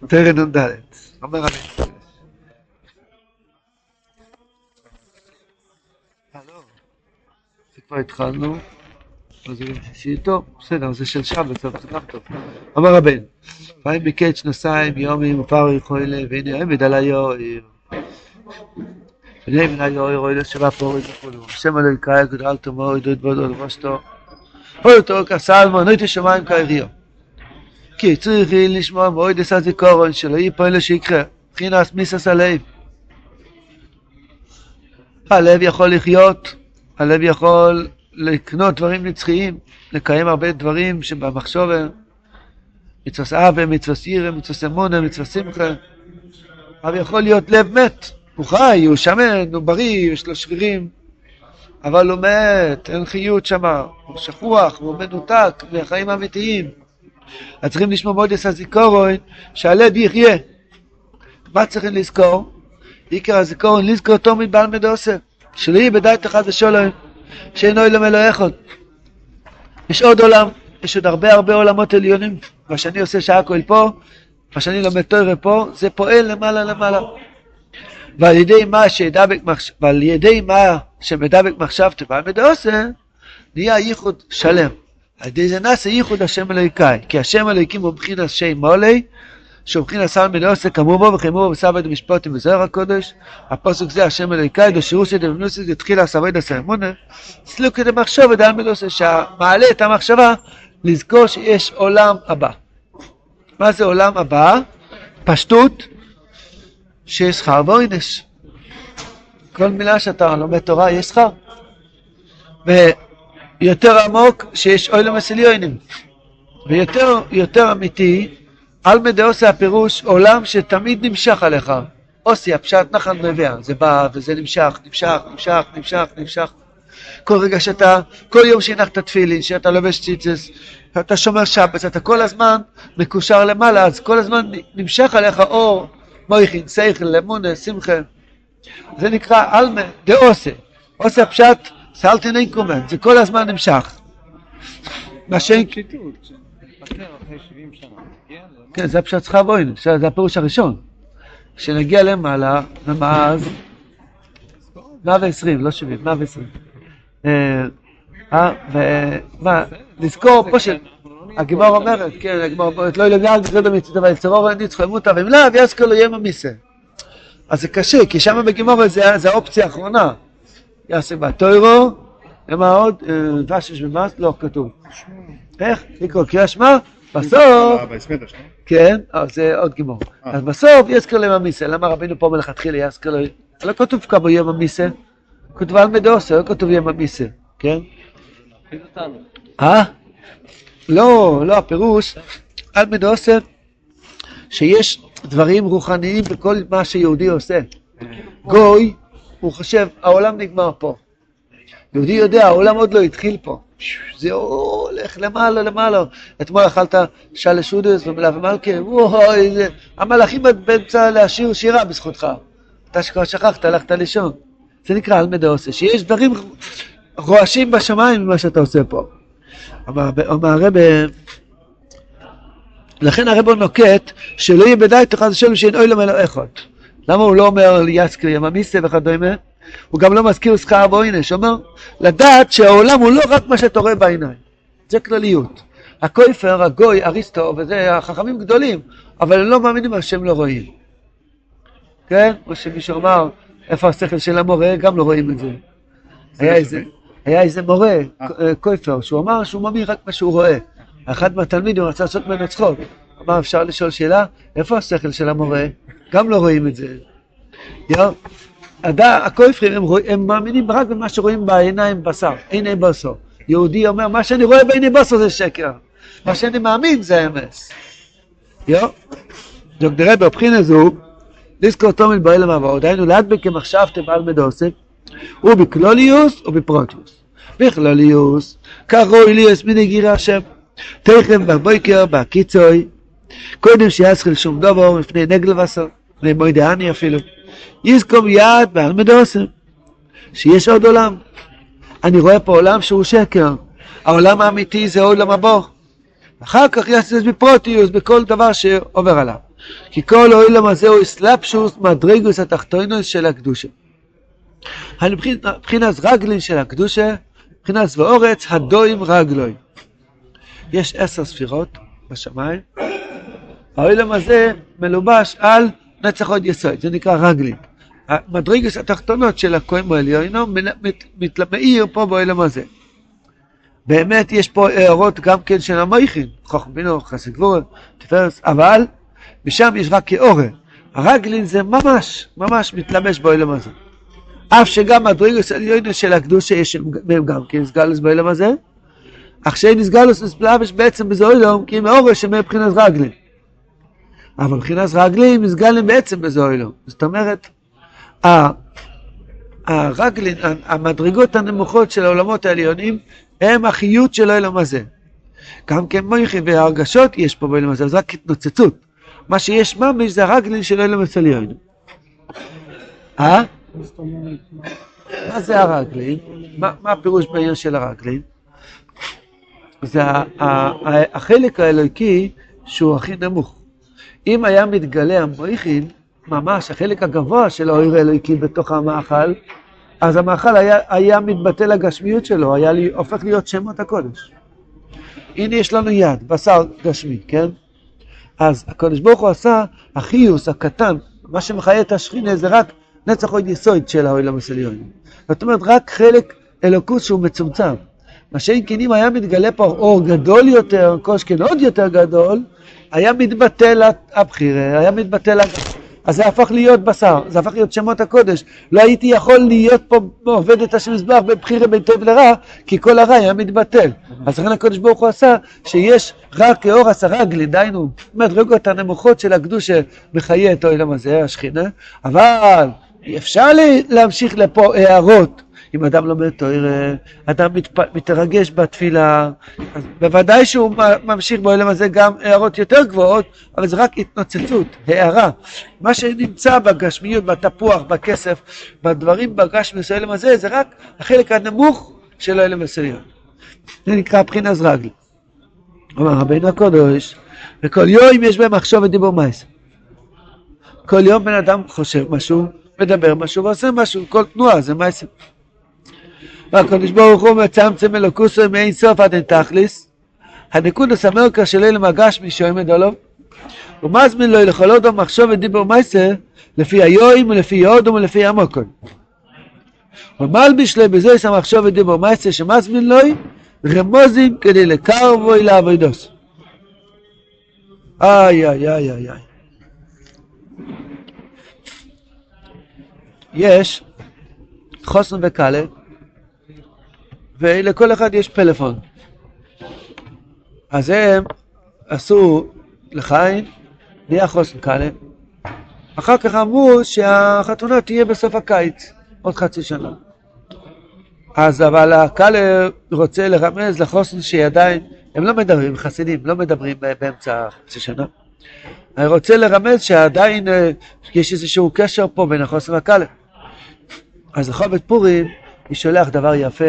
פרק נ"ד. אומר רבי. כבר התחלנו, אז זה שישי טוב, בסדר, זה של שבת, זה גם טוב. אומר רבן, פעמים ביקש נוסעים יומים ופר יכולה, והנה עמד על היוער. על היוער, אוי לשבע פורי וכולו. שם אלוהי קאי גדל תומו, עדות בודו לבושתו. אוי אותו כסלמו, נויתי שמיים כאריו. כי צריך לשמוע מועד עשה זיכורון שלא פועל שיקרה. מבחינת מיסס הלב. הלב יכול לחיות הלב יכול לקנות דברים נצחיים, לקיים הרבה דברים שבמחשבה, מצווה אבה, מצווה סירה, מצווה אמונה, מצווה שמחה, אבל יכול להיות לב מת, הוא חי, הוא שמן, הוא בריא, יש לו שרירים, אבל הוא מת, אין חיות שם, הוא שכוח, הוא מנותק מהחיים האמיתיים. אז צריכים לשמוע מאוד את הזיכרון שהלב יחיה. מה צריכים לזכור? עיקר הזיכרון, לזכור תומד בעל מדוסר. שלא יהיה בדעת אחד ושולם, שאינו אלו אלוה אחד. יש עוד עולם, יש עוד הרבה הרבה עולמות עליונים. מה שאני עושה שעה כל פה, מה שאני לומד תוירה פה, זה פועל למעלה למעלה. ועל ידי מה שידבק מחשב, ועל ידי מה שמדבק מחשבתי ועל מדעושה, נהיה ייחוד שלם. נעשה ייחוד השם אלוהיקאי, כי השם אלוהיקים הוא מבחינת שם מולי, שומחין עשר מיני עוסק כמובו וכמובו וסבד המשפוטים וזוהר הקודש. הפוסק זה השם אלוהיקאי דשירוסי דבנוסי דתחילה הסבד הסרמונה סלוקי דמחשוב ודל מלוסי שמעלה את המחשבה לזכור שיש עולם הבא. מה זה עולם הבא? פשטות שיש שכר ועונש כל מילה שאתה לומד תורה יש שכר ויותר עמוק שיש אוי למסליונים ויותר אמיתי עלמא דאוסי הפירוש עולם שתמיד נמשך עליך. אוסי הפשט נחן רביע, זה בא וזה נמשך, נמשך, נמשך, נמשך, נמשך. כל רגע שאתה, כל יום שהנחת תפילין, שאתה לובש ציצס, אתה שומר שבת, אתה כל הזמן מקושר למעלה, אז כל הזמן נמשך עליך אור, מויכין, סייכל, אמונה, שמחה. זה נקרא עלמא דאוסי. אוסי הפשט, סלטין אין קומן, זה כל הזמן נמשך. מה שאין... כן, זה הפשט שכר בוין, זה הפירוש הראשון. כשנגיע למעלה, ומאז, 120, לא 70, 120. אה, ומה, לזכור פה של... הגימור אומרת, כן, הגימור אומרת, לא ילגל בגלל המצוות, אבל יצרור ניצחו ימותא ומלאו ויזכר לו ימה מיסה. אז זה קשה, כי שם בגימור זה האופציה האחרונה. יעשה בתוירו, ומה עוד? דבש במס? לא כתוב. איך? לקרוא קריאה שמע? בסוף, כן, זה עוד גימור. אה. אז בסוף יזכר להם המיסה. למה רבינו פה מלכתחילה יזכר להם? לא כתוב כמה יום המיסה, כתוב על מדוסה, לא כתוב יום המיסה, כן? אה? לא, לא, הפירוש, על מדוסה, שיש דברים רוחניים בכל מה שיהודי עושה. גוי, הוא חושב, העולם נגמר פה. יהודי יודע, העולם עוד לא התחיל פה. זה הולך למעלה למעלה. אתמול אכלת שלשודס ומלכה, וואי, זה... המלאכים באמצע להשאיר שירה בזכותך. אתה שכבר שכחת, הלכת לישון. זה נקרא על מדע עושה, שיש דברים רועשים בשמיים ממה שאתה עושה פה. אומר הרב, לכן הרב נוקט שלא יהיה בדי תוכל לשאול שאין אוי למלא אחד. למה הוא לא אומר יסקר יממיסה וכדומה? הוא גם לא מזכיר שכר הוא אומר לדעת שהעולם הוא לא רק מה שאתה רואה בעיניים, זה כלליות. הקויפר, הגוי, אריסטו, וזה החכמים גדולים, אבל הם לא מאמינים שהם לא רואים. כן? או שמישהו אמר, איפה השכל של המורה, גם לא רואים את זה. היה איזה, היה איזה מורה, אה. קויפר, שהוא אמר שהוא מאמין רק מה שהוא רואה. אחד מהתלמידים רצה לעשות ממנו צחוק. אמר, אפשר לשאול שאלה? איפה השכל של המורה? גם לא רואים את זה. יו, הכופרים הם, הם מאמינים רק במה שרואים בעיניים בשר, עיני בשר. יהודי אומר, מה שאני רואה בעיני בשר זה שקר, מה שאני מאמין זה אמס. יו, דוקטורי בבחינה זו, לזכור תומל באלם עבור, דהיינו להדבק כמחשבתם על מדוסק, ובכלוליוס ובפרוטיוס. בכלוליוס, כרוי לי אסמיני גירה השם, תכם בבויקר, בקיצוי, קודם שיסחיל שום דובר מפני נגל וסר, מפני מוידעני אפילו. יזכור מיד בעל מדוסם, שיש עוד עולם. אני רואה פה עולם שהוא שקר, העולם האמיתי זה עולם הבא. אחר כך זה בפרוטיוס, בכל דבר שעובר עליו. כי כל העולם הזה הוא אסלאפשוס מדרגוס התחתונוס של הקדושה. מבחינת רגלין של הקדושה, מבחינת ואורץ, הדוים רגלוי. יש עשר ספירות בשמיים, העולם הזה מלובש על נצח עוד יסוד, זה נקרא רגלין. המדרגס התחתונות של הכהן בעליונו מאיר פה בעולם הזה. באמת יש פה הערות גם כן של המויכין, חוכמינו, חסיד גבורה, תפארס, אבל ושם יש רק כאורן. הרגלין זה ממש, ממש מתלבש בעולם הזה. אף שגם מדרגס עליונו של הקדושה יש מהם גם כן סגלוס בעולם הזה, אך שאין סגלוס מספלבש בעצם בזה עולם, כי הם אורן שמבחינת רגלין. אבל מבחינת רגלים מסגלים בעצם עולם. זאת אומרת, הרגלין, המדרגות הנמוכות של העולמות העליונים, הם החיות של העולם הזה. גם כן מויכי והרגשות יש פה בעולם הזה, זה רק התנוצצות. מה שיש ממש זה הרגלין של העולם העליון. אה? מה זה הרגלין? מה הפירוש בעיר של הרגלין? זה החלק האלוקי שהוא הכי נמוך. אם היה מתגלה המויכין, ממש החלק הגבוה של האויר האלוקי בתוך המאכל, אז המאכל היה, היה מתבטל הגשמיות שלו, היה לי, הופך להיות שמות הקודש. הנה יש לנו יד, בשר גשמי, כן? אז הקודש ברוך הוא עשה, החיוס הקטן, מה שמחיה את השכינה זה רק נצח עוד יסוד של העולם הסליון. זאת אומרת, רק חלק אלוקות שהוא מצומצם. מה שאם כן אם היה מתגלה פה אור גדול יותר, קושקן עוד יותר גדול, היה מתבטל הבחירה, היה מתבטל. אז זה הפך להיות בשר, זה הפך להיות שמות הקודש. לא הייתי יכול להיות פה עובד את השם מזבח בבחירה בין טוב לרע, כי כל הרע היה מתבטל. אז לכן הקודש ברוך הוא עשה שיש רק כאור עשרה גלי, דהיינו, מדרגות הנמוכות של הקדושה מחיה את העולם הזה, השכינה, אבל אפשר להמשיך לפה הערות. אם אדם לומד תוירה, אדם מתפ... מתרגש בתפילה, אז בוודאי שהוא ממשיך בעולם הזה גם הערות יותר גבוהות, אבל זה רק התנוצצות, הערה. מה שנמצא בגשמיות, בתפוח, בכסף, בדברים בגשמיות של העולם הזה, זה רק החלק הנמוך של העולם הסליון. זה נקרא בחינס רגלי. אמר רבינו הקודש, וכל יום יש בהם מחשוב ודיבור מייס. כל יום בן אדם חושב משהו, מדבר משהו ועושה משהו, כל תנועה זה מייסים. והקדוש ברוך הוא מצמצם אלוקוסו מאין סוף עד אין תכליס, הנקודס המרקה של אלה מגש משוימד עליו, ומזמין לו לכל עוד מחשוב ודיבור מייסה, לפי היואים ולפי יודום ולפי המוקון. ומלביש לו בזה יש המחשוב ודיבור מייסה שמזמין לו רמוזים כדי לקרבו אל העבודוס. איי איי איי איי איי. יש חוסן וקאלה ולכל אחד יש פלאפון. אז הם עשו לחיים, נהיה חוסן קאלה. אחר כך אמרו שהחתונה תהיה בסוף הקיץ, עוד חצי שנה. אז אבל הקאלה רוצה לרמז לחוסן שעדיין, הם לא מדברים, חסידים לא מדברים באמצע חצי שנה. אני רוצה לרמז שעדיין אה, יש איזשהו קשר פה בין החוסן לקאלה. אז לחובת פורים היא שולח דבר יפה,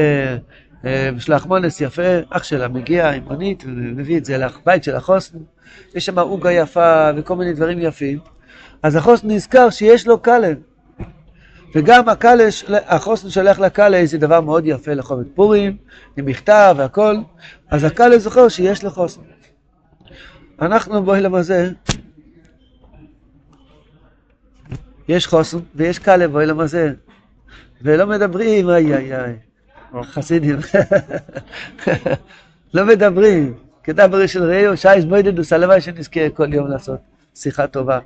אה, משלח מונס יפה, אח שלה מגיע עם מונית ומביא את זה לבית של החוסן, יש שם עוגה יפה וכל מיני דברים יפים, אז החוסן נזכר שיש לו קלן, וגם הקלש, החוסן שולח לקאלה איזה דבר מאוד יפה לחובת פורים, עם מכתב והכל, אז הקאלה זוכר שיש לו חוסן. אנחנו באוהלם הזה, יש חוסן ויש קאלה באוהלם הזה, ולא מדברים, איי איי איי, חסידים, לא מדברים, כדבר של ראיו, שייס מוידדוס, הלוואי שנזכה כל יום לעשות שיחה טובה.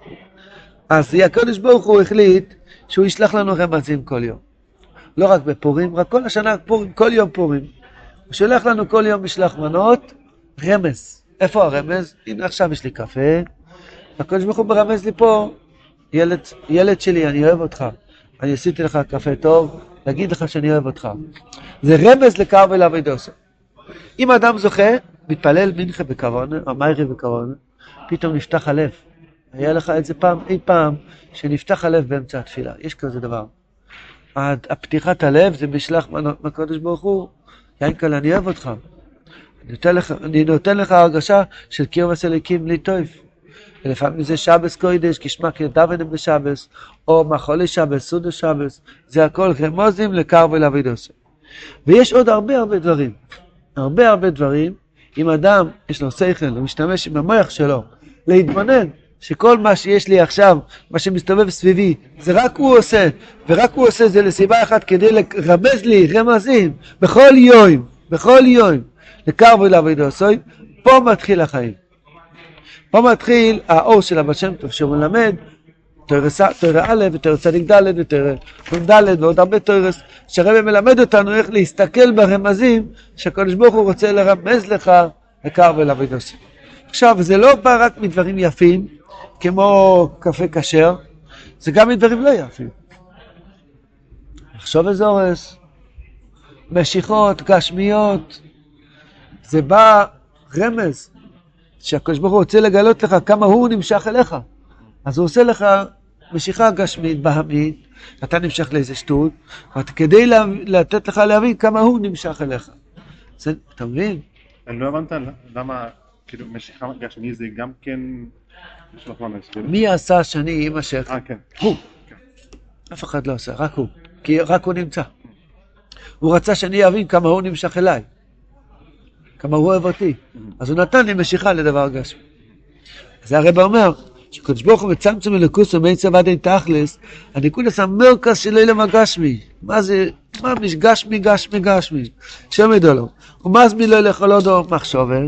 אז הקדוש ברוך הוא החליט שהוא ישלח לנו רמזים כל יום. לא רק בפורים, רק כל השנה פורים, כל יום פורים. הוא שולח לנו כל יום משלח מנות, רמז. איפה הרמז? הנה עכשיו יש לי קפה, הקדוש ברוך הוא מרמז לי פה, ילד, ילד שלי, אני אוהב אותך. אני עשיתי לך קפה טוב, להגיד לך שאני אוהב אותך. זה רמז לקרב אל אבידוסו. אם אדם זוכה, מתפלל מנחה בכוונה, או מיירי בכוונה, פתאום נפתח הלב. היה לך את זה פעם, אי פעם, שנפתח הלב באמצע התפילה. יש כזה דבר. הפתיחת הלב זה משלח מהקדוש ברוך הוא, יענקל, אני אוהב אותך. אני נותן לך, אני נותן לך הרגשה של קירבס אליקים לי טוב. לפעמים זה שבס קוידש, כשמה כדוונם בשבס, או מחולי שבס, סודו שבס, זה הכל רמוזים לקר ולאבידוסי. ויש עוד הרבה הרבה דברים, הרבה הרבה דברים, אם אדם יש לו שכל, הוא משתמש עם המוח שלו, להתבונן שכל מה שיש לי עכשיו, מה שמסתובב סביבי, זה רק הוא עושה, ורק הוא עושה זה לסיבה אחת כדי לרמז לי רמזים בכל יום, בכל יום, לקרבו לעבודוסוי, פה מתחיל החיים. פה מתחיל האור של הבא שם טוב שהוא מלמד תוירה א' ותוירה צדיק ד' ותוירה נ"ד ועוד הרבה תוירס שהרבא מלמד אותנו איך להסתכל ברמזים שהקדוש ברוך הוא רוצה לרמז לך לקרב אל אבידוסי. עכשיו זה לא בא רק מדברים יפים כמו קפה כשר זה גם מדברים לא יפים. לחשוב איזה אורס, משיכות, גשמיות, זה בא רמז שהקדוש ברוך הוא רוצה לגלות לך כמה הוא נמשך אליך. אז הוא עושה לך משיכה גשמית, בהמית, אתה נמשך לאיזה שטות, כדי לתת לך להבין כמה הוא נמשך אליך. זה, אתה מבין? אני לא הבנת למה, כאילו, משיכה גשמית זה גם כן... מי עשה שאני יימשך? אה, כן. הוא. אף אחד לא עשה, רק הוא. כי רק הוא נמצא. הוא רצה שאני אבין כמה הוא נמשך אליי. כמה הוא אוהב אותי. אז הוא נתן לי משיכה לדבר גשמי. זה הרב אומר, שקדוש ברוך הוא מצמצם אלוקוסו מאין צבא דין תכלס, הניקודס המרכז של אילם הגשמי. מה זה, מה גשמי, גשמי, גשמי. שם ידולו. ומזמין לו לכל עוד מחשובה,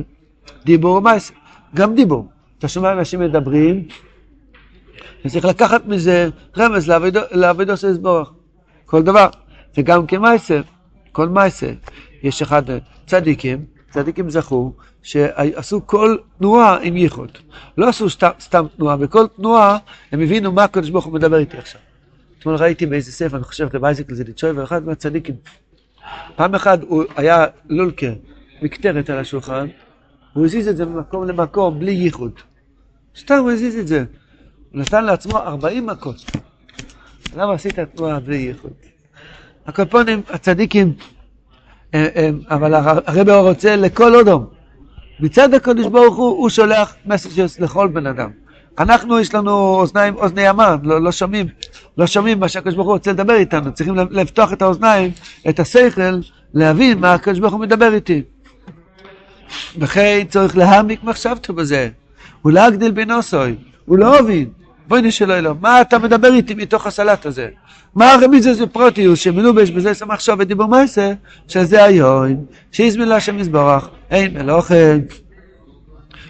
דיבור ומעשה. גם דיבור. אתה שומע אנשים מדברים, וצריך לקחת מזה רמז לעבודו של יסבורך. כל דבר. וגם כמעשה, כל מעשה. יש אחד צדיקים, צדיקים זכו שעשו כל תנועה עם ייחוד. לא עשו סתם, סתם תנועה, בכל תנועה הם הבינו מה הקדוש ברוך הוא מדבר איתי עכשיו. אתמול ראיתי באיזה ספר, אני חושב, רב אייזק לזליצ'וי, ואחד מהצדיקים. פעם אחת הוא היה לולקה, מקטרת על השולחן, הוא הזיז את זה ממקום למקום בלי ייחוד. סתם הוא הזיז את זה. הוא נתן לעצמו 40 מכות. למה עשית תנועה בלי ייחוד? הקופונים, הצדיקים, אבל הרב רוצה לכל אודום. מצד הקדוש ברוך הוא, הוא שולח מסג'ס לכל בן אדם. אנחנו, יש לנו אוזניים, אוזני ימן, לא, לא שומעים, לא שומעים מה שהקדוש ברוך הוא רוצה לדבר איתנו, צריכים לפתוח את האוזניים, את השכל, להבין מה הקדוש ברוך הוא מדבר איתי. וכן צריך להעמיק מחשבתו בזה, ולהגדיל בנוסוי, הוא לא בואי נשאל אלוהים, מה אתה מדבר איתי מתוך הסלט הזה? מה הרמיזה זה פרוטיוס שמלובש בזה סמך שוב ודיבור מייסה, שזה היום, שיזמין להשם יזברך, אין מלוכן,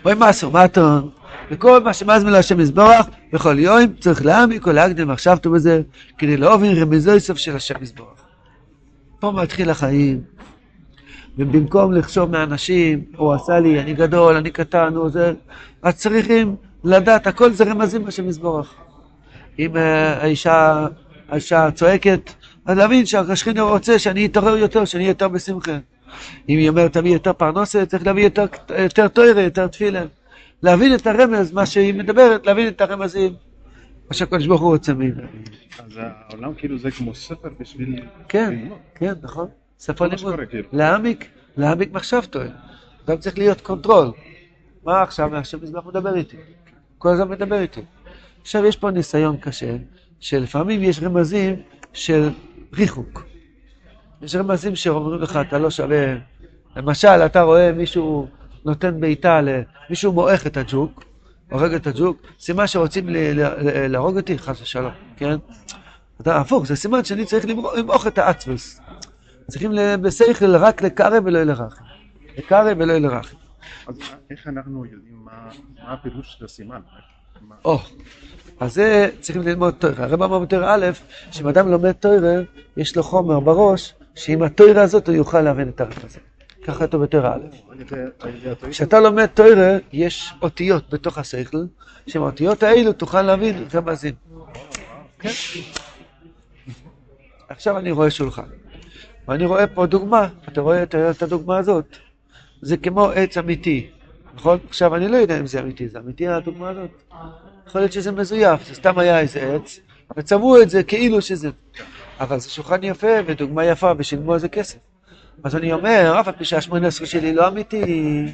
אוי מסו מתון, וכל מה שמזמין להשם יזברך, בכל יום צריך להעמיק ולהקדים מחשבתו בזה, כדי להובין רמיזוי סוף של השם יזברך. פה מתחיל החיים, ובמקום לחשוב מאנשים, הוא עשה לי, אני גדול, אני קטן, הוא זה, אז צריכים לדעת, הכל זה רמזים בשם יזברך. אם אה, האישה, האישה צועקת, אז להבין שהשכינה רוצה שאני אתעורר יותר, שאני אהיה יותר בשמחה. אם היא אומרת תביא יותר פרנסה, צריך להביא יותר, יותר תוירה, יותר תפילה. להבין את הרמז, מה שהיא מדברת, להבין את הרמזים, מה שהקדוש ברוך הוא רוצה ממנו. אז העולם כאילו זה כמו ספר בשביל... כן, כן, נכון. ספר לימוד. כאילו. להעמיק, להעמיק מחשבתו. גם צריך להיות control. מה עכשיו, השם מזבח מדבר איתי. כל הזמן מדבר איתי. עכשיו יש פה ניסיון קשה, שלפעמים יש רמזים של ריחוק. יש רמזים שאומרים לך, אתה לא שווה... למשל, אתה רואה מישהו נותן בעיטה, מישהו מועך את הג'וק, הורג את הג'וק, סימן שרוצים להרוג אותי, חס ושלום, כן? אתה הפוך, זה סימן שאני צריך למעוך את האצבוס. צריכים בשכל רק לקרב ולא לרחם. לקרב ולא לרחם. אז איך אנחנו יודעים מה הפירוש של הסימן? או, אז זה צריכים ללמוד תוירה. הרב אמר בתוירה א', שאם אדם לומד תוירה, יש לו חומר בראש, שעם התוירה הזאת הוא יוכל להבין את הרב הזה. ככה כתוב בתוירה א'. כשאתה לומד תוירה, יש אותיות בתוך השכל, שעם האותיות האלו תוכל להבין רמזים. כן? עכשיו אני רואה שולחן, ואני רואה פה דוגמה, אתה רואה את הדוגמה הזאת? זה כמו עץ אמיתי, נכון? עכשיו אני לא יודע אם זה אמיתי, זה אמיתי הדוגמה הזאת? יכול להיות שזה מזויף, זה סתם היה איזה עץ, וצבעו את זה כאילו שזה... אבל זה שולחן יפה ודוגמה יפה ושילמו על זה כסף. אז אני אומר, אף על פי שהשמונה עשרה שלי לא אמיתי,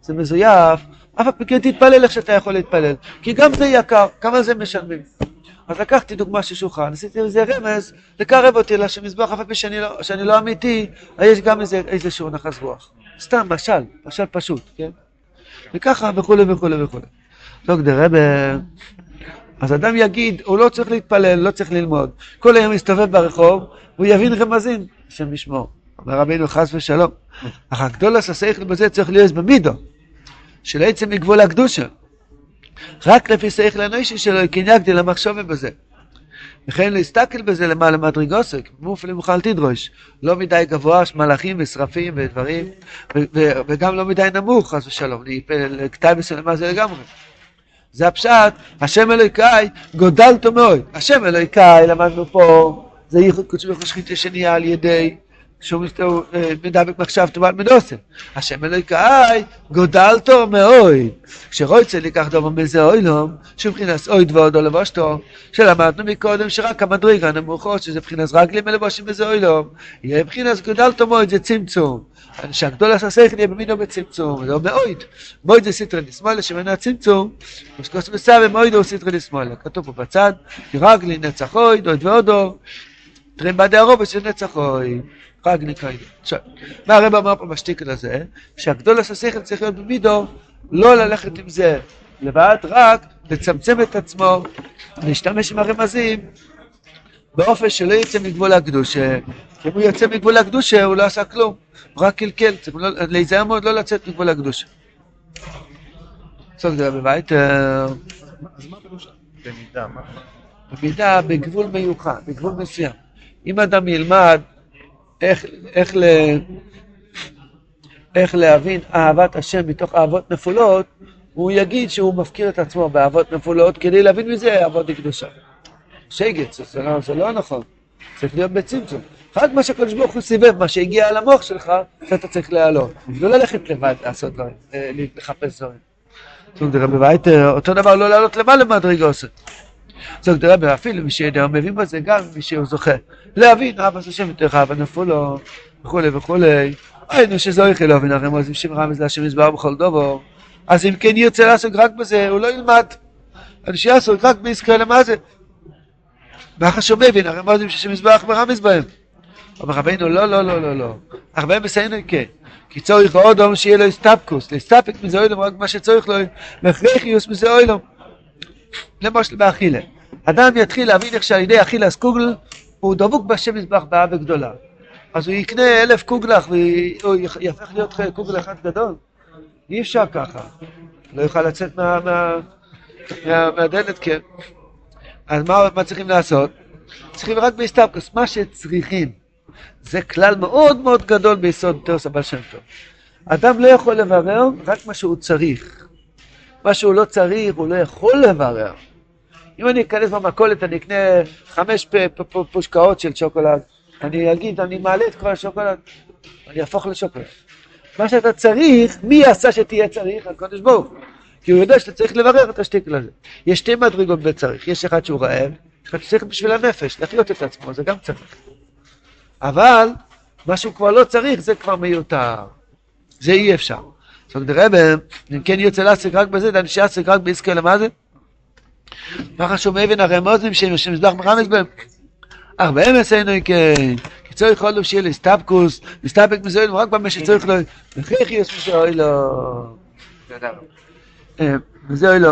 זה מזויף, אף על פי כן תתפלל איך שאתה יכול להתפלל, כי גם זה יקר, כמה זה משלמים. אז לקחתי דוגמה של שולחן, עשיתי לזה רמז, לקרב אותי לשם מזבח, אף על פי שאני לא, שאני לא אמיתי, יש גם איזה, איזשהו נחס רוח. סתם, משל, משל פשוט, כן? וככה וכולי וכולי וכולי. כדי רבה, אז אדם יגיד, הוא לא צריך להתפלל, לא צריך ללמוד. כל היום יסתובב ברחוב, הוא יבין רמזים, השם ישמור. אומר רבינו חס ושלום. אך הגדול השכל בזה צריך להיות במידו, של עצם מגבול הקדושה. רק לפי שכל הנוישי שלו, קניאקתי למחשוב בזה. וכן להסתכל בזה למעלה מדרגוסק, מופלי מוכל תדרוש. לא מדי גבוה, מלאכים ושרפים ודברים, וגם לא מדי נמוך, חס ושלום, לכתאי בסלמה זה לגמרי. זה הפשט, השם אלוהיקאי גודלתו מאוד. השם אלוהיקאי, למדנו פה, זה ייחוד קודשי וחושכית שנהיה על ידי שהוא אה, מדבק מחשב טובל מנוסם. השם אלוהיקאי גודלתו מאוד. כשרויצה לקח דובר מזה אוילום, שהוא מבחינת אויד ועודו לבושתו, שלמדנו מקודם שרק המדרגה הנמוכות, שזה מבחינת רגלים מלבושים בזה אוילום, יהיה מבחינת גודלתו מאוד, זה צמצום. שהגדול עשה שכל יהיה במינו בצמצום, זה לא מאויד. מויד זה סיטרא דשמאלה, שמנה הצמצום, ושכוס מסבא מויד הוא סיטרא דשמאלה. כתוב פה בצד, רגלי נצח אויד, אויד ועודו, בעדי הרובע של נצח אויד. פג נקראים. עכשיו, מה הרב אמר פה בשטיקל הזה? שהגדול עשה שכל צריך להיות במידו, לא ללכת עם זה לבד, רק לצמצם את עצמו, להשתמש עם הרמזים באופן שלא יצא מגבול הקדושה. כי אם הוא יוצא מגבול הקדושה, הוא לא עשה כלום, הוא רק קלקל, צריך לא, להיזהר מאוד לא לצאת מגבול הקדושה. זה בבית. אז מה פירוש במידה? במידה בגבול מיוחד, בגבול מסוים. אם אדם ילמד איך, איך, ל, איך להבין אהבת השם מתוך אהבות נפולות, הוא יגיד שהוא מפקיר את עצמו באהבות נפולות כדי להבין מזה אהבות קדושה. שגץ, זה לא, זה לא נכון, צריך להיות בצמצום. רק מה שהקדוש ברוך הוא סיבב, מה שהגיע על המוח שלך, שאתה צריך להעלות. לא ללכת לבד לעשות דברים, אה, לחפש דברים. אותו דבר לא לעלות למעלה מדרגה עושה. זאת אומרת, אפילו מי שיודע, מבין בזה גם מי שהוא זוכה. להבין, אבא זה שם יותר אבא נפולו, וכולי וכולי. היינו שזו יחל להבין הרמוז, אם שם רמז להשם יסבר בכל דובר. אז אם כן ירצה לעסוק רק בזה, הוא לא ילמד. אנשים יעסוק רק בישראל למה זה. והחשוב מבין, הרמוזים ששם יסברך ברמז בהם. אומר רבינו, לא, לא, לא, לא, לא. הרבה מסיינו כן. כי צורך עוד שיהיה לו הסתפקוס, להסתפק מזה אוילום, רק מה שצורך לו, והכרחיוס מזה אוילום. למשל באכילה. אדם יתחיל להבין איך שעל ידי אכילס קוגל הוא דבוק בשם מזבח באהבה גדולה. אז הוא יקנה אלף קוגלח והוא יהפך להיות קוגל אחד גדול. אי אפשר ככה. לא יוכל לצאת מה, מה, מה, מהדלת, כן. אז מה, מה צריכים לעשות? צריכים רק בהסתבקוס, מה שצריכים. זה כלל מאוד מאוד גדול ביסוד תרס הבעל שם טוב. אדם לא יכול לברר רק מה שהוא צריך. מה שהוא לא צריך, הוא לא יכול לברר. אם אני אכנס במכולת, אני אקנה חמש פושקאות של שוקולד, אני אגיד, אני מעלה את כל השוקולד, אני אהפוך לשוקולד. מה שאתה צריך, מי עשה שתהיה צריך? הקדוש ברוך כי הוא יודע שאתה צריך לברר את השטיקל הזה. יש שתי מדרגות בצריך, יש אחד שהוא רעב, אחד שצריך בשביל הנפש, לחיות את עצמו, זה גם צריך. אבל, מה שהוא כבר לא צריך, זה כבר מיותר. זה אי אפשר. זאת אומרת, רבי, אם כן יוצא להסיק רק בזה, דני שיעסיק רק בעסקה למה זה? מה חשוב מאבן הרמוזים שמזבח מרמז בהם? אך באמס אינו כן, כי צריך עוד שיהיה להסתפקוס, להסתפק מזה רק במה שצריך לו, וכך יש מי שאוי לו. וזה אוי לו,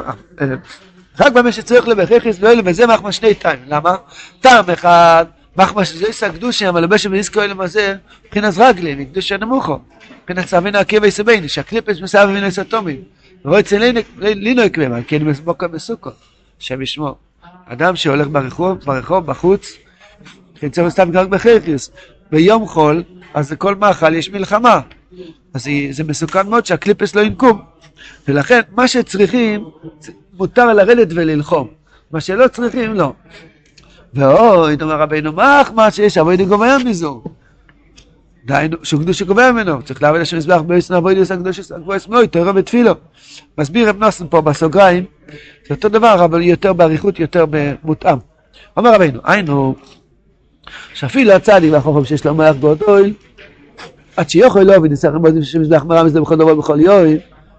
רק במה שצריך לו, וכך יש לו, וזה מחמא שני טעם, למה? טעם אחד, מחמא שזה יש הקדושה, לבשם ולזכו אלם הזה, מבחינת רגלי, מקדושה נמוכו, מבחינת סבינה עקיבא יסביני, שהקליפס מסבב וינוס אטומים, ורואי אצל לינו יקבם, כי אני מסמוקה בסוכו. השם ישמור. אדם שהולך ברחוב, ברחוב, בחוץ, חיצור סתם רק בחרקיוס, ביום חול, אז לכל מאכל יש מלחמה. אז זה מסוכן מאוד שהקליפס לא ינקום. ולכן, מה שצריכים, מותר לרדת וללחום. מה שלא צריכים, לא. ואוי, אומר רבינו, מה שיש אבוי גומר מזו. דהיינו, שהוא קדוש שקובע ממנו, צריך לעבוד השם מזבח ביסנו אבוי דיוס הקדוש הגבוה שמוי, תורו ותפילו. מסביר רב נוסן פה בסוגריים, זה אותו דבר, אבל יותר באריכות, יותר מותאם. אומר רבינו, היינו, שאפילו הצדיק והחוכם שיש לו מוח גדול, עד שיוכל לו וניסח רמוזים של מזבח מרם מזה בכל דבר ובכל יום,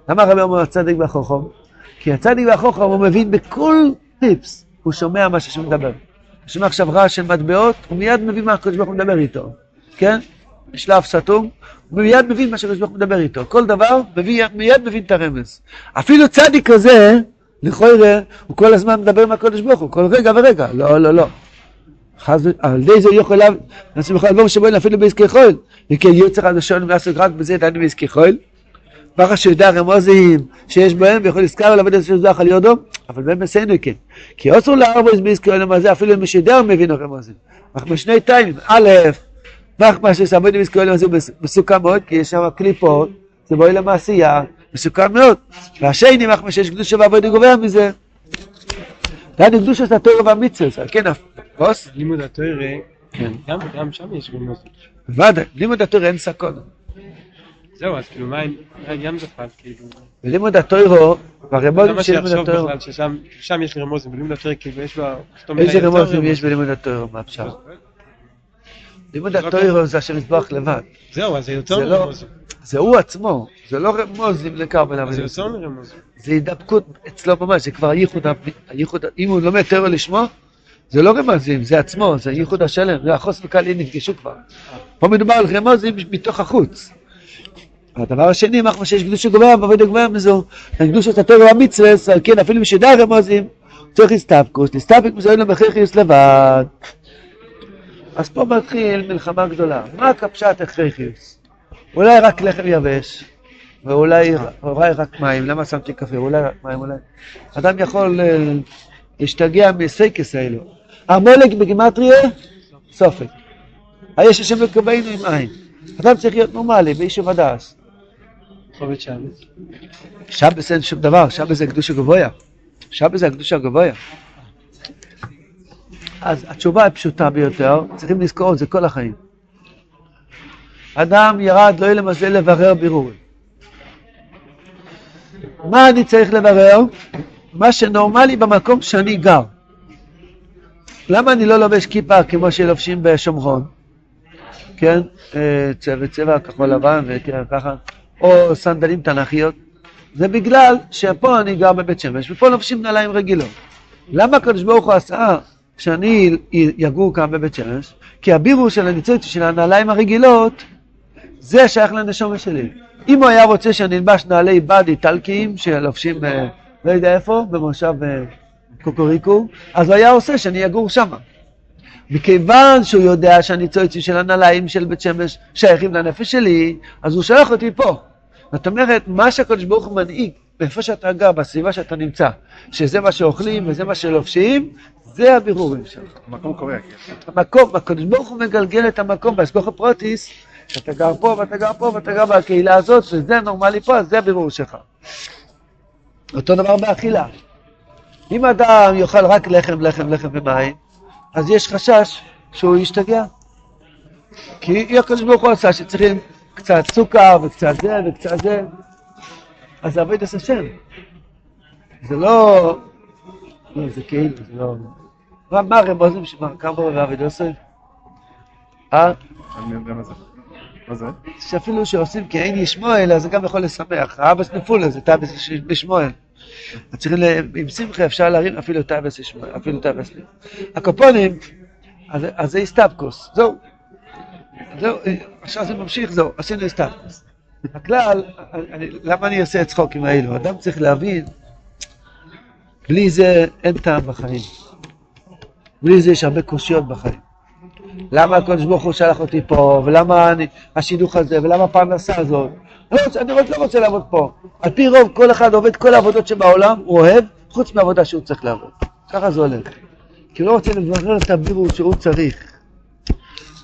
למה הרבי אומר הצדיק והחוכם? כי הצדיק והחוכם הוא מבין בכל טיפס, הוא שומע מה שהשם מדבר. שומע עכשיו רעש של מטבעות, הוא מיד מבין מה הקדוש ברוך הוא מדבר איתו, כן? בשלב סתום, הוא מיד מבין מה שהקדוש ברוך הוא מדבר איתו. כל דבר, מביא, מיד מבין את הרמז. אפילו צדיק כזה, לכאורה, הוא כל הזמן מדבר עם הקדוש ברוך הוא, כל רגע ורגע. לא, לא, לא. חז... על ידי זה יכול להב... נעשים לך דבר שבו אפילו בעסקי חול. וכי יוצר הלשון ולעשות רק בזה דנו בעסקי חול. ברכה שיודע רמוזים שיש בהם ויכול לזכר לעבוד את זה שזוח על יודו, אבל באמת מסיינו כן. כי אסור חול למה זה אפילו מי שיודע הוא מבין רמוזים. אך בשני טיימים, א', מה שסעבוד בעסקי חול למה זה מסוכן מאוד, כי יש שם קליפות, זה בואי למעשייה, מסוכן מאוד. והשני, מה שיש קדושה ועבוד גובר מזה. דנו קדושת התורה והמצווה, כן, בוס? לימוד התורה, כן. גם, גם שם יש רמוזים. בוודאי, לימוד התורה אין סכון. זהו, אז כאילו, מה העניין- בכלל, כאילו? בלימוד התוירו, ברמוזים למה של לימוד שיחשוב התוירו, בכלל ששם שם יש רמוזים, בלימוד התורה כאילו יש בה... איזה רמוזים יש רמוזים. בלימוד התוירו, מה אפשר? לימוד זה התוירו זה השם יזבח לבד, זהו, אז זה יותר זה לא- מרמוזים. זה הוא עצמו, זה לא רמוזים לקרבן אז זה יותר מרמוזים. זה הידבקות אצלו ממש, זה כבר הייחוד, אם הוא לומד תוירו לשמו, זה לא רמזים, זה עצמו, זה הייחוד השלם, זה החוס וקהל נפגשו כבר. פה מדובר על רמוזים מתוך החוץ. הדבר השני, מה שיש קדושה גובר, בעבוד הגובר מזו, קדושת התורה והמצווה, על כן אפילו שידע רמוזים, צריך להסתפקוס, להסתפק לו בכיחיוס לבד. אז פה מתחיל מלחמה גדולה. מה כפשט הכרחיוס? אולי רק לחם יבש, ואולי אולי רק מים, למה שמתי קפה? אולי רק מים, אולי... אדם יכול אה, להשתגע מסייקס האלו. המולק בגימטריה, סופק. היש השם מקבענו עם עין. אדם צריך להיות נורמלי, באיש ובדס. שבס. אין שום דבר, שבס זה קדושה גבויה. שבס זה הקדושה הגבויה. אז התשובה הפשוטה ביותר, צריכים לזכור זה כל החיים. אדם ירד, לא יהיה למזל לברר בירורים. מה אני צריך לברר? מה שנורמלי במקום שאני גר. למה אני לא לובש כיפה כמו שלובשים בשומרון? כן? אה, צבע, צבע כחול לבן ותראה ככה, או סנדלים תנ"כיות. זה בגלל שפה אני גר בבית שמש, ופה לובשים נעליים רגילות. למה הקדוש ברוך הוא עשה שאני יגור כאן בבית שמש? כי הבירור של הניצוציות של הנעליים הרגילות, זה שייך לנשמה שלי. אם הוא היה רוצה שאני אלבש נעלי בד איטלקיים שלובשים, אה, לא יודע איפה, במושב אה, קוקוריקו, אז הוא היה עושה שאני אגור שם. מכיוון שהוא יודע שהניצוציות של הנעליים של בית שמש שייכים לנפש שלי, אז הוא שולח אותי פה. זאת אומרת, מה שהקדוש ברוך הוא מנהיג, באיפה שאתה גר, בסביבה שאתה נמצא, שזה מה שאוכלים וזה מה שלובשים, זה הבירורים שלך. המקום קובע, כן. המקום, הקדוש ברוך הוא מגלגל את המקום באסכוחו פרוטיס, שאתה גר פה ואתה גר פה ואתה גר בקהילה הזאת, וזה נורמלי פה, אז זה הבירור שלך. אותו דבר באכילה. אם אדם יאכל רק לחם, לחם, לחם ומים, אז יש חשש שהוא ישתגע. כי הקדוש ברוך הוא עשה שצריכים קצת סוכר וקצת זה וקצת זה, אז זה עבודת השם. זה לא... לא, זה כאילו, זה לא... מה, מה הרמוזים שמרקם בו ועבד יוסף? אה? שאפילו שעושים כעין ישמואל, אז זה גם יכול לשמח. האבס נפולה זה טאבס בשמואל. צריכים, עם שמחה אפשר להרים אפילו טאבס ישמואל, אפילו טאבס לי. הקופונים, אז אז זה הסטפקוס, זהו. זהו, אה, עכשיו זה ממשיך, זהו, עשינו הסטפקוס. הכלל, למה אני עושה צחוקים האלו? אדם צריך להבין, בלי זה אין טעם בחיים. בלי זה יש הרבה קושיות בחיים. למה הקדוש ברוך הוא שלח אותי פה, ולמה אני, השידוך הזה, ולמה הפרנסה הזאת. לא רוצה, אני רוצה, לא רוצה לעבוד פה. על פי רוב, כל אחד עובד כל העבודות שבעולם, הוא אוהב, חוץ מהעבודה שהוא צריך לעבוד. ככה זה הולך. כי הוא לא רוצה לברר את הבירור שהוא צריך.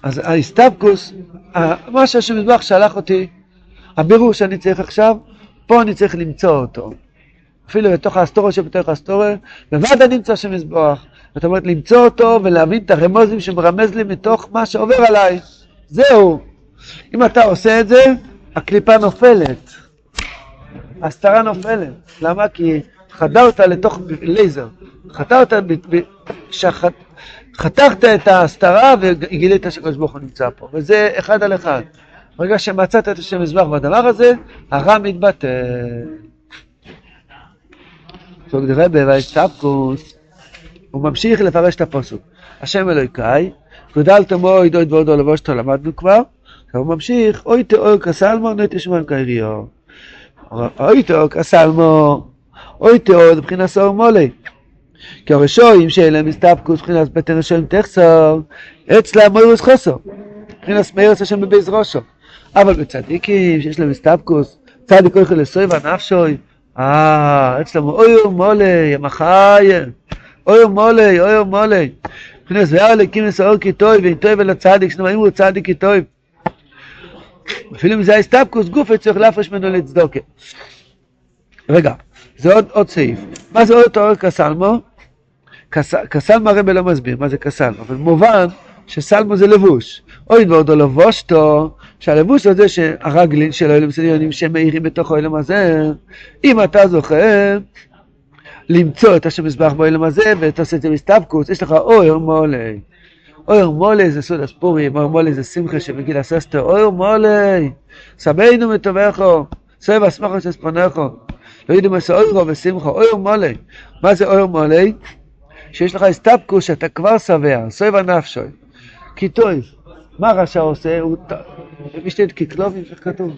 אז ההסתבקוס, ה- מה שהשם מזבח שלח אותי, הבירור שאני צריך עכשיו, פה אני צריך למצוא אותו. אפילו בתוך האסטוריה שבתוך האסטוריה, לבד אני נמצא שם מזבח. זאת אומרת, למצוא אותו ולהבין את הרמוזים שמרמז לי מתוך מה שעובר עליי. זהו. אם אתה עושה את זה, הקליפה נופלת. ההסתרה נופלת. למה? כי חדרת לתוך לייזר. שחת, חתכת את ההסתרה וגילית שהקדוש ברוך הוא נמצא פה. וזה אחד על אחד. ברגע שמצאת את השם מזבח בדבר הזה, הרע מתבטל. סוג דרבה והסטפקוס, הוא ממשיך לפרש את הפסוק. השם אלוהיקאי, גדלת מועד אוי דבודו לבושתו למדנו כבר, הוא ממשיך, אוי תאור כסלמו, אוי תשמעון כאריו. אוי תאור כסלמו, אוי תאור זה מבחינת סור מולי. כי הרשועים שאין להם הסתפקוס, מבחינת בטן רשועים תחסור, אצלם מוירוס חוסר. מבחינת מיירוס השם בבייס ראשו. אבל בצדיקים שיש להם הסתפקוס, צדיק אוכל לסויבה נפשוי, אה, אצלם אוי מולי, מחיה, אוי מולי, אוי מולי. מבחינת זוויה אלוקים לסעור כי טוב, ואין טוב אל הצדיק, שנאמרים הוא צדיק כי טוב. אפילו אם זה ההסתפקוס גוף, צריך להפרש ממנו לצדוקה. רגע, זה עוד, עוד סעיף. מה זה עוד תואר כסלמו? כסלמו הרב לא מסביר מה זה כסלמו, אבל מובן שסלמו זה לבוש. אוי ועוד לא לבושתו, שהלבוש הזה שהרגלין של האוילם סניונים שמאירים בתוך האוילם הזה, אם אתה זוכר למצוא את השם מזבח באוילם הזה ותעשה את זה מסתבקוס, יש לך אויר מולי. אויר מולי זה סוד הספורים, אויר מולי זה שמחה שמגיל הססטר, אויר מולי, סבינו מטובכו, סבב אסמכו שספונכו. לא יודעים מה זה אוירו ושמחו, אויר מולי. מה זה אויר מולי? שיש לך הסתפקוס שאתה כבר שבע, סבב נפשוי. כי טוב, מה רשע עושה? הוא משתת ככלובים, איך כתוב?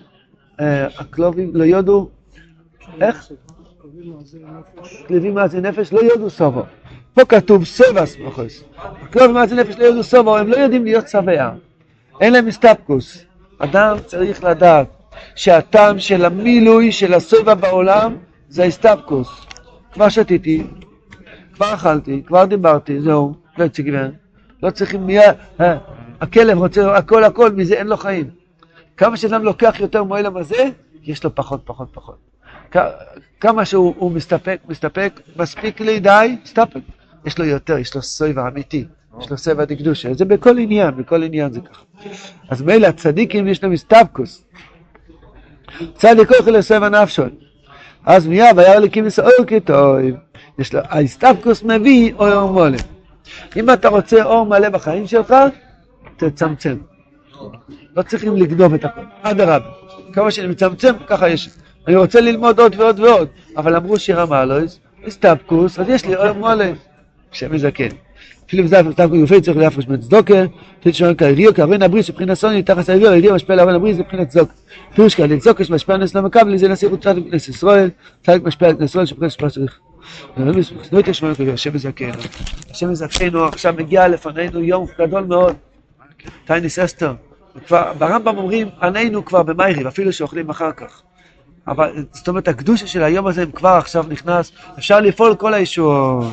הכלובים לא יודו, איך? כלבים מעשי נפש לא יודו סובו. פה כתוב סבע סמכוס. הכלובים מעשי נפש לא יודו סובו, הם לא יודעים להיות שבע. אין להם הסתפקוס. אדם צריך לדעת שהטעם של המילוי של הסבע בעולם זה ההסתפקוס. כבר שתיתי, כבר אכלתי, כבר דיברתי, זהו, לא יציגוון. לא צריכים מיד, הכלב רוצה הכל הכל, מזה אין לו חיים. כמה שאדם לוקח יותר מהעולם הזה, יש לו פחות, פחות, פחות. כמה שהוא מסתפק, מסתפק, מספיק לי, די, מסתפק. יש לו יותר, יש לו סויבה אמיתי, יש לו סבע דקדושה. זה בכל עניין, בכל עניין זה ככה. אז מילא הצדיקים יש להם הסתפקוס. צדיק אוכל לסבע נפשון. אז מיד וירא לקים אור כטוב. יש לו, ההסתפקוס מביא אור מולם. אם אתה רוצה אור מלא בחיים שלך, תצמצם. לא צריכים לגנוב את הכל, אדרבה. כמה שאני מצמצם, ככה יש. אני רוצה ללמוד עוד ועוד ועוד, אבל אמרו שיר המעלויס, הסתפקוס, אז יש לי אור מולה, שם מזקן. אפילו בזה הסתפקוס יופי צריך להפרש בין צדוקה, תגיד שואל כאריו, כארון הבריס מבחינת סוני, תחת האריו, האריו משפיע לארון הבריס מבחינת צדוקה. פירוש כאלה, צדוקה שמשפיע נס למכבל, זה נסיך וצדיק נס ישראל, צדיק משפיע נס ישראל, שבחינת שפע צריך. השם יזכנו, השם יזכנו, עכשיו מגיע לפנינו יום גדול מאוד, טייניס אסתר, ברמב"ם אומרים, עננו כבר במייריב, אפילו שאוכלים אחר כך. אבל זאת אומרת, הקדושה של היום הזה כבר עכשיו נכנס, אפשר לפעול כל הישועות.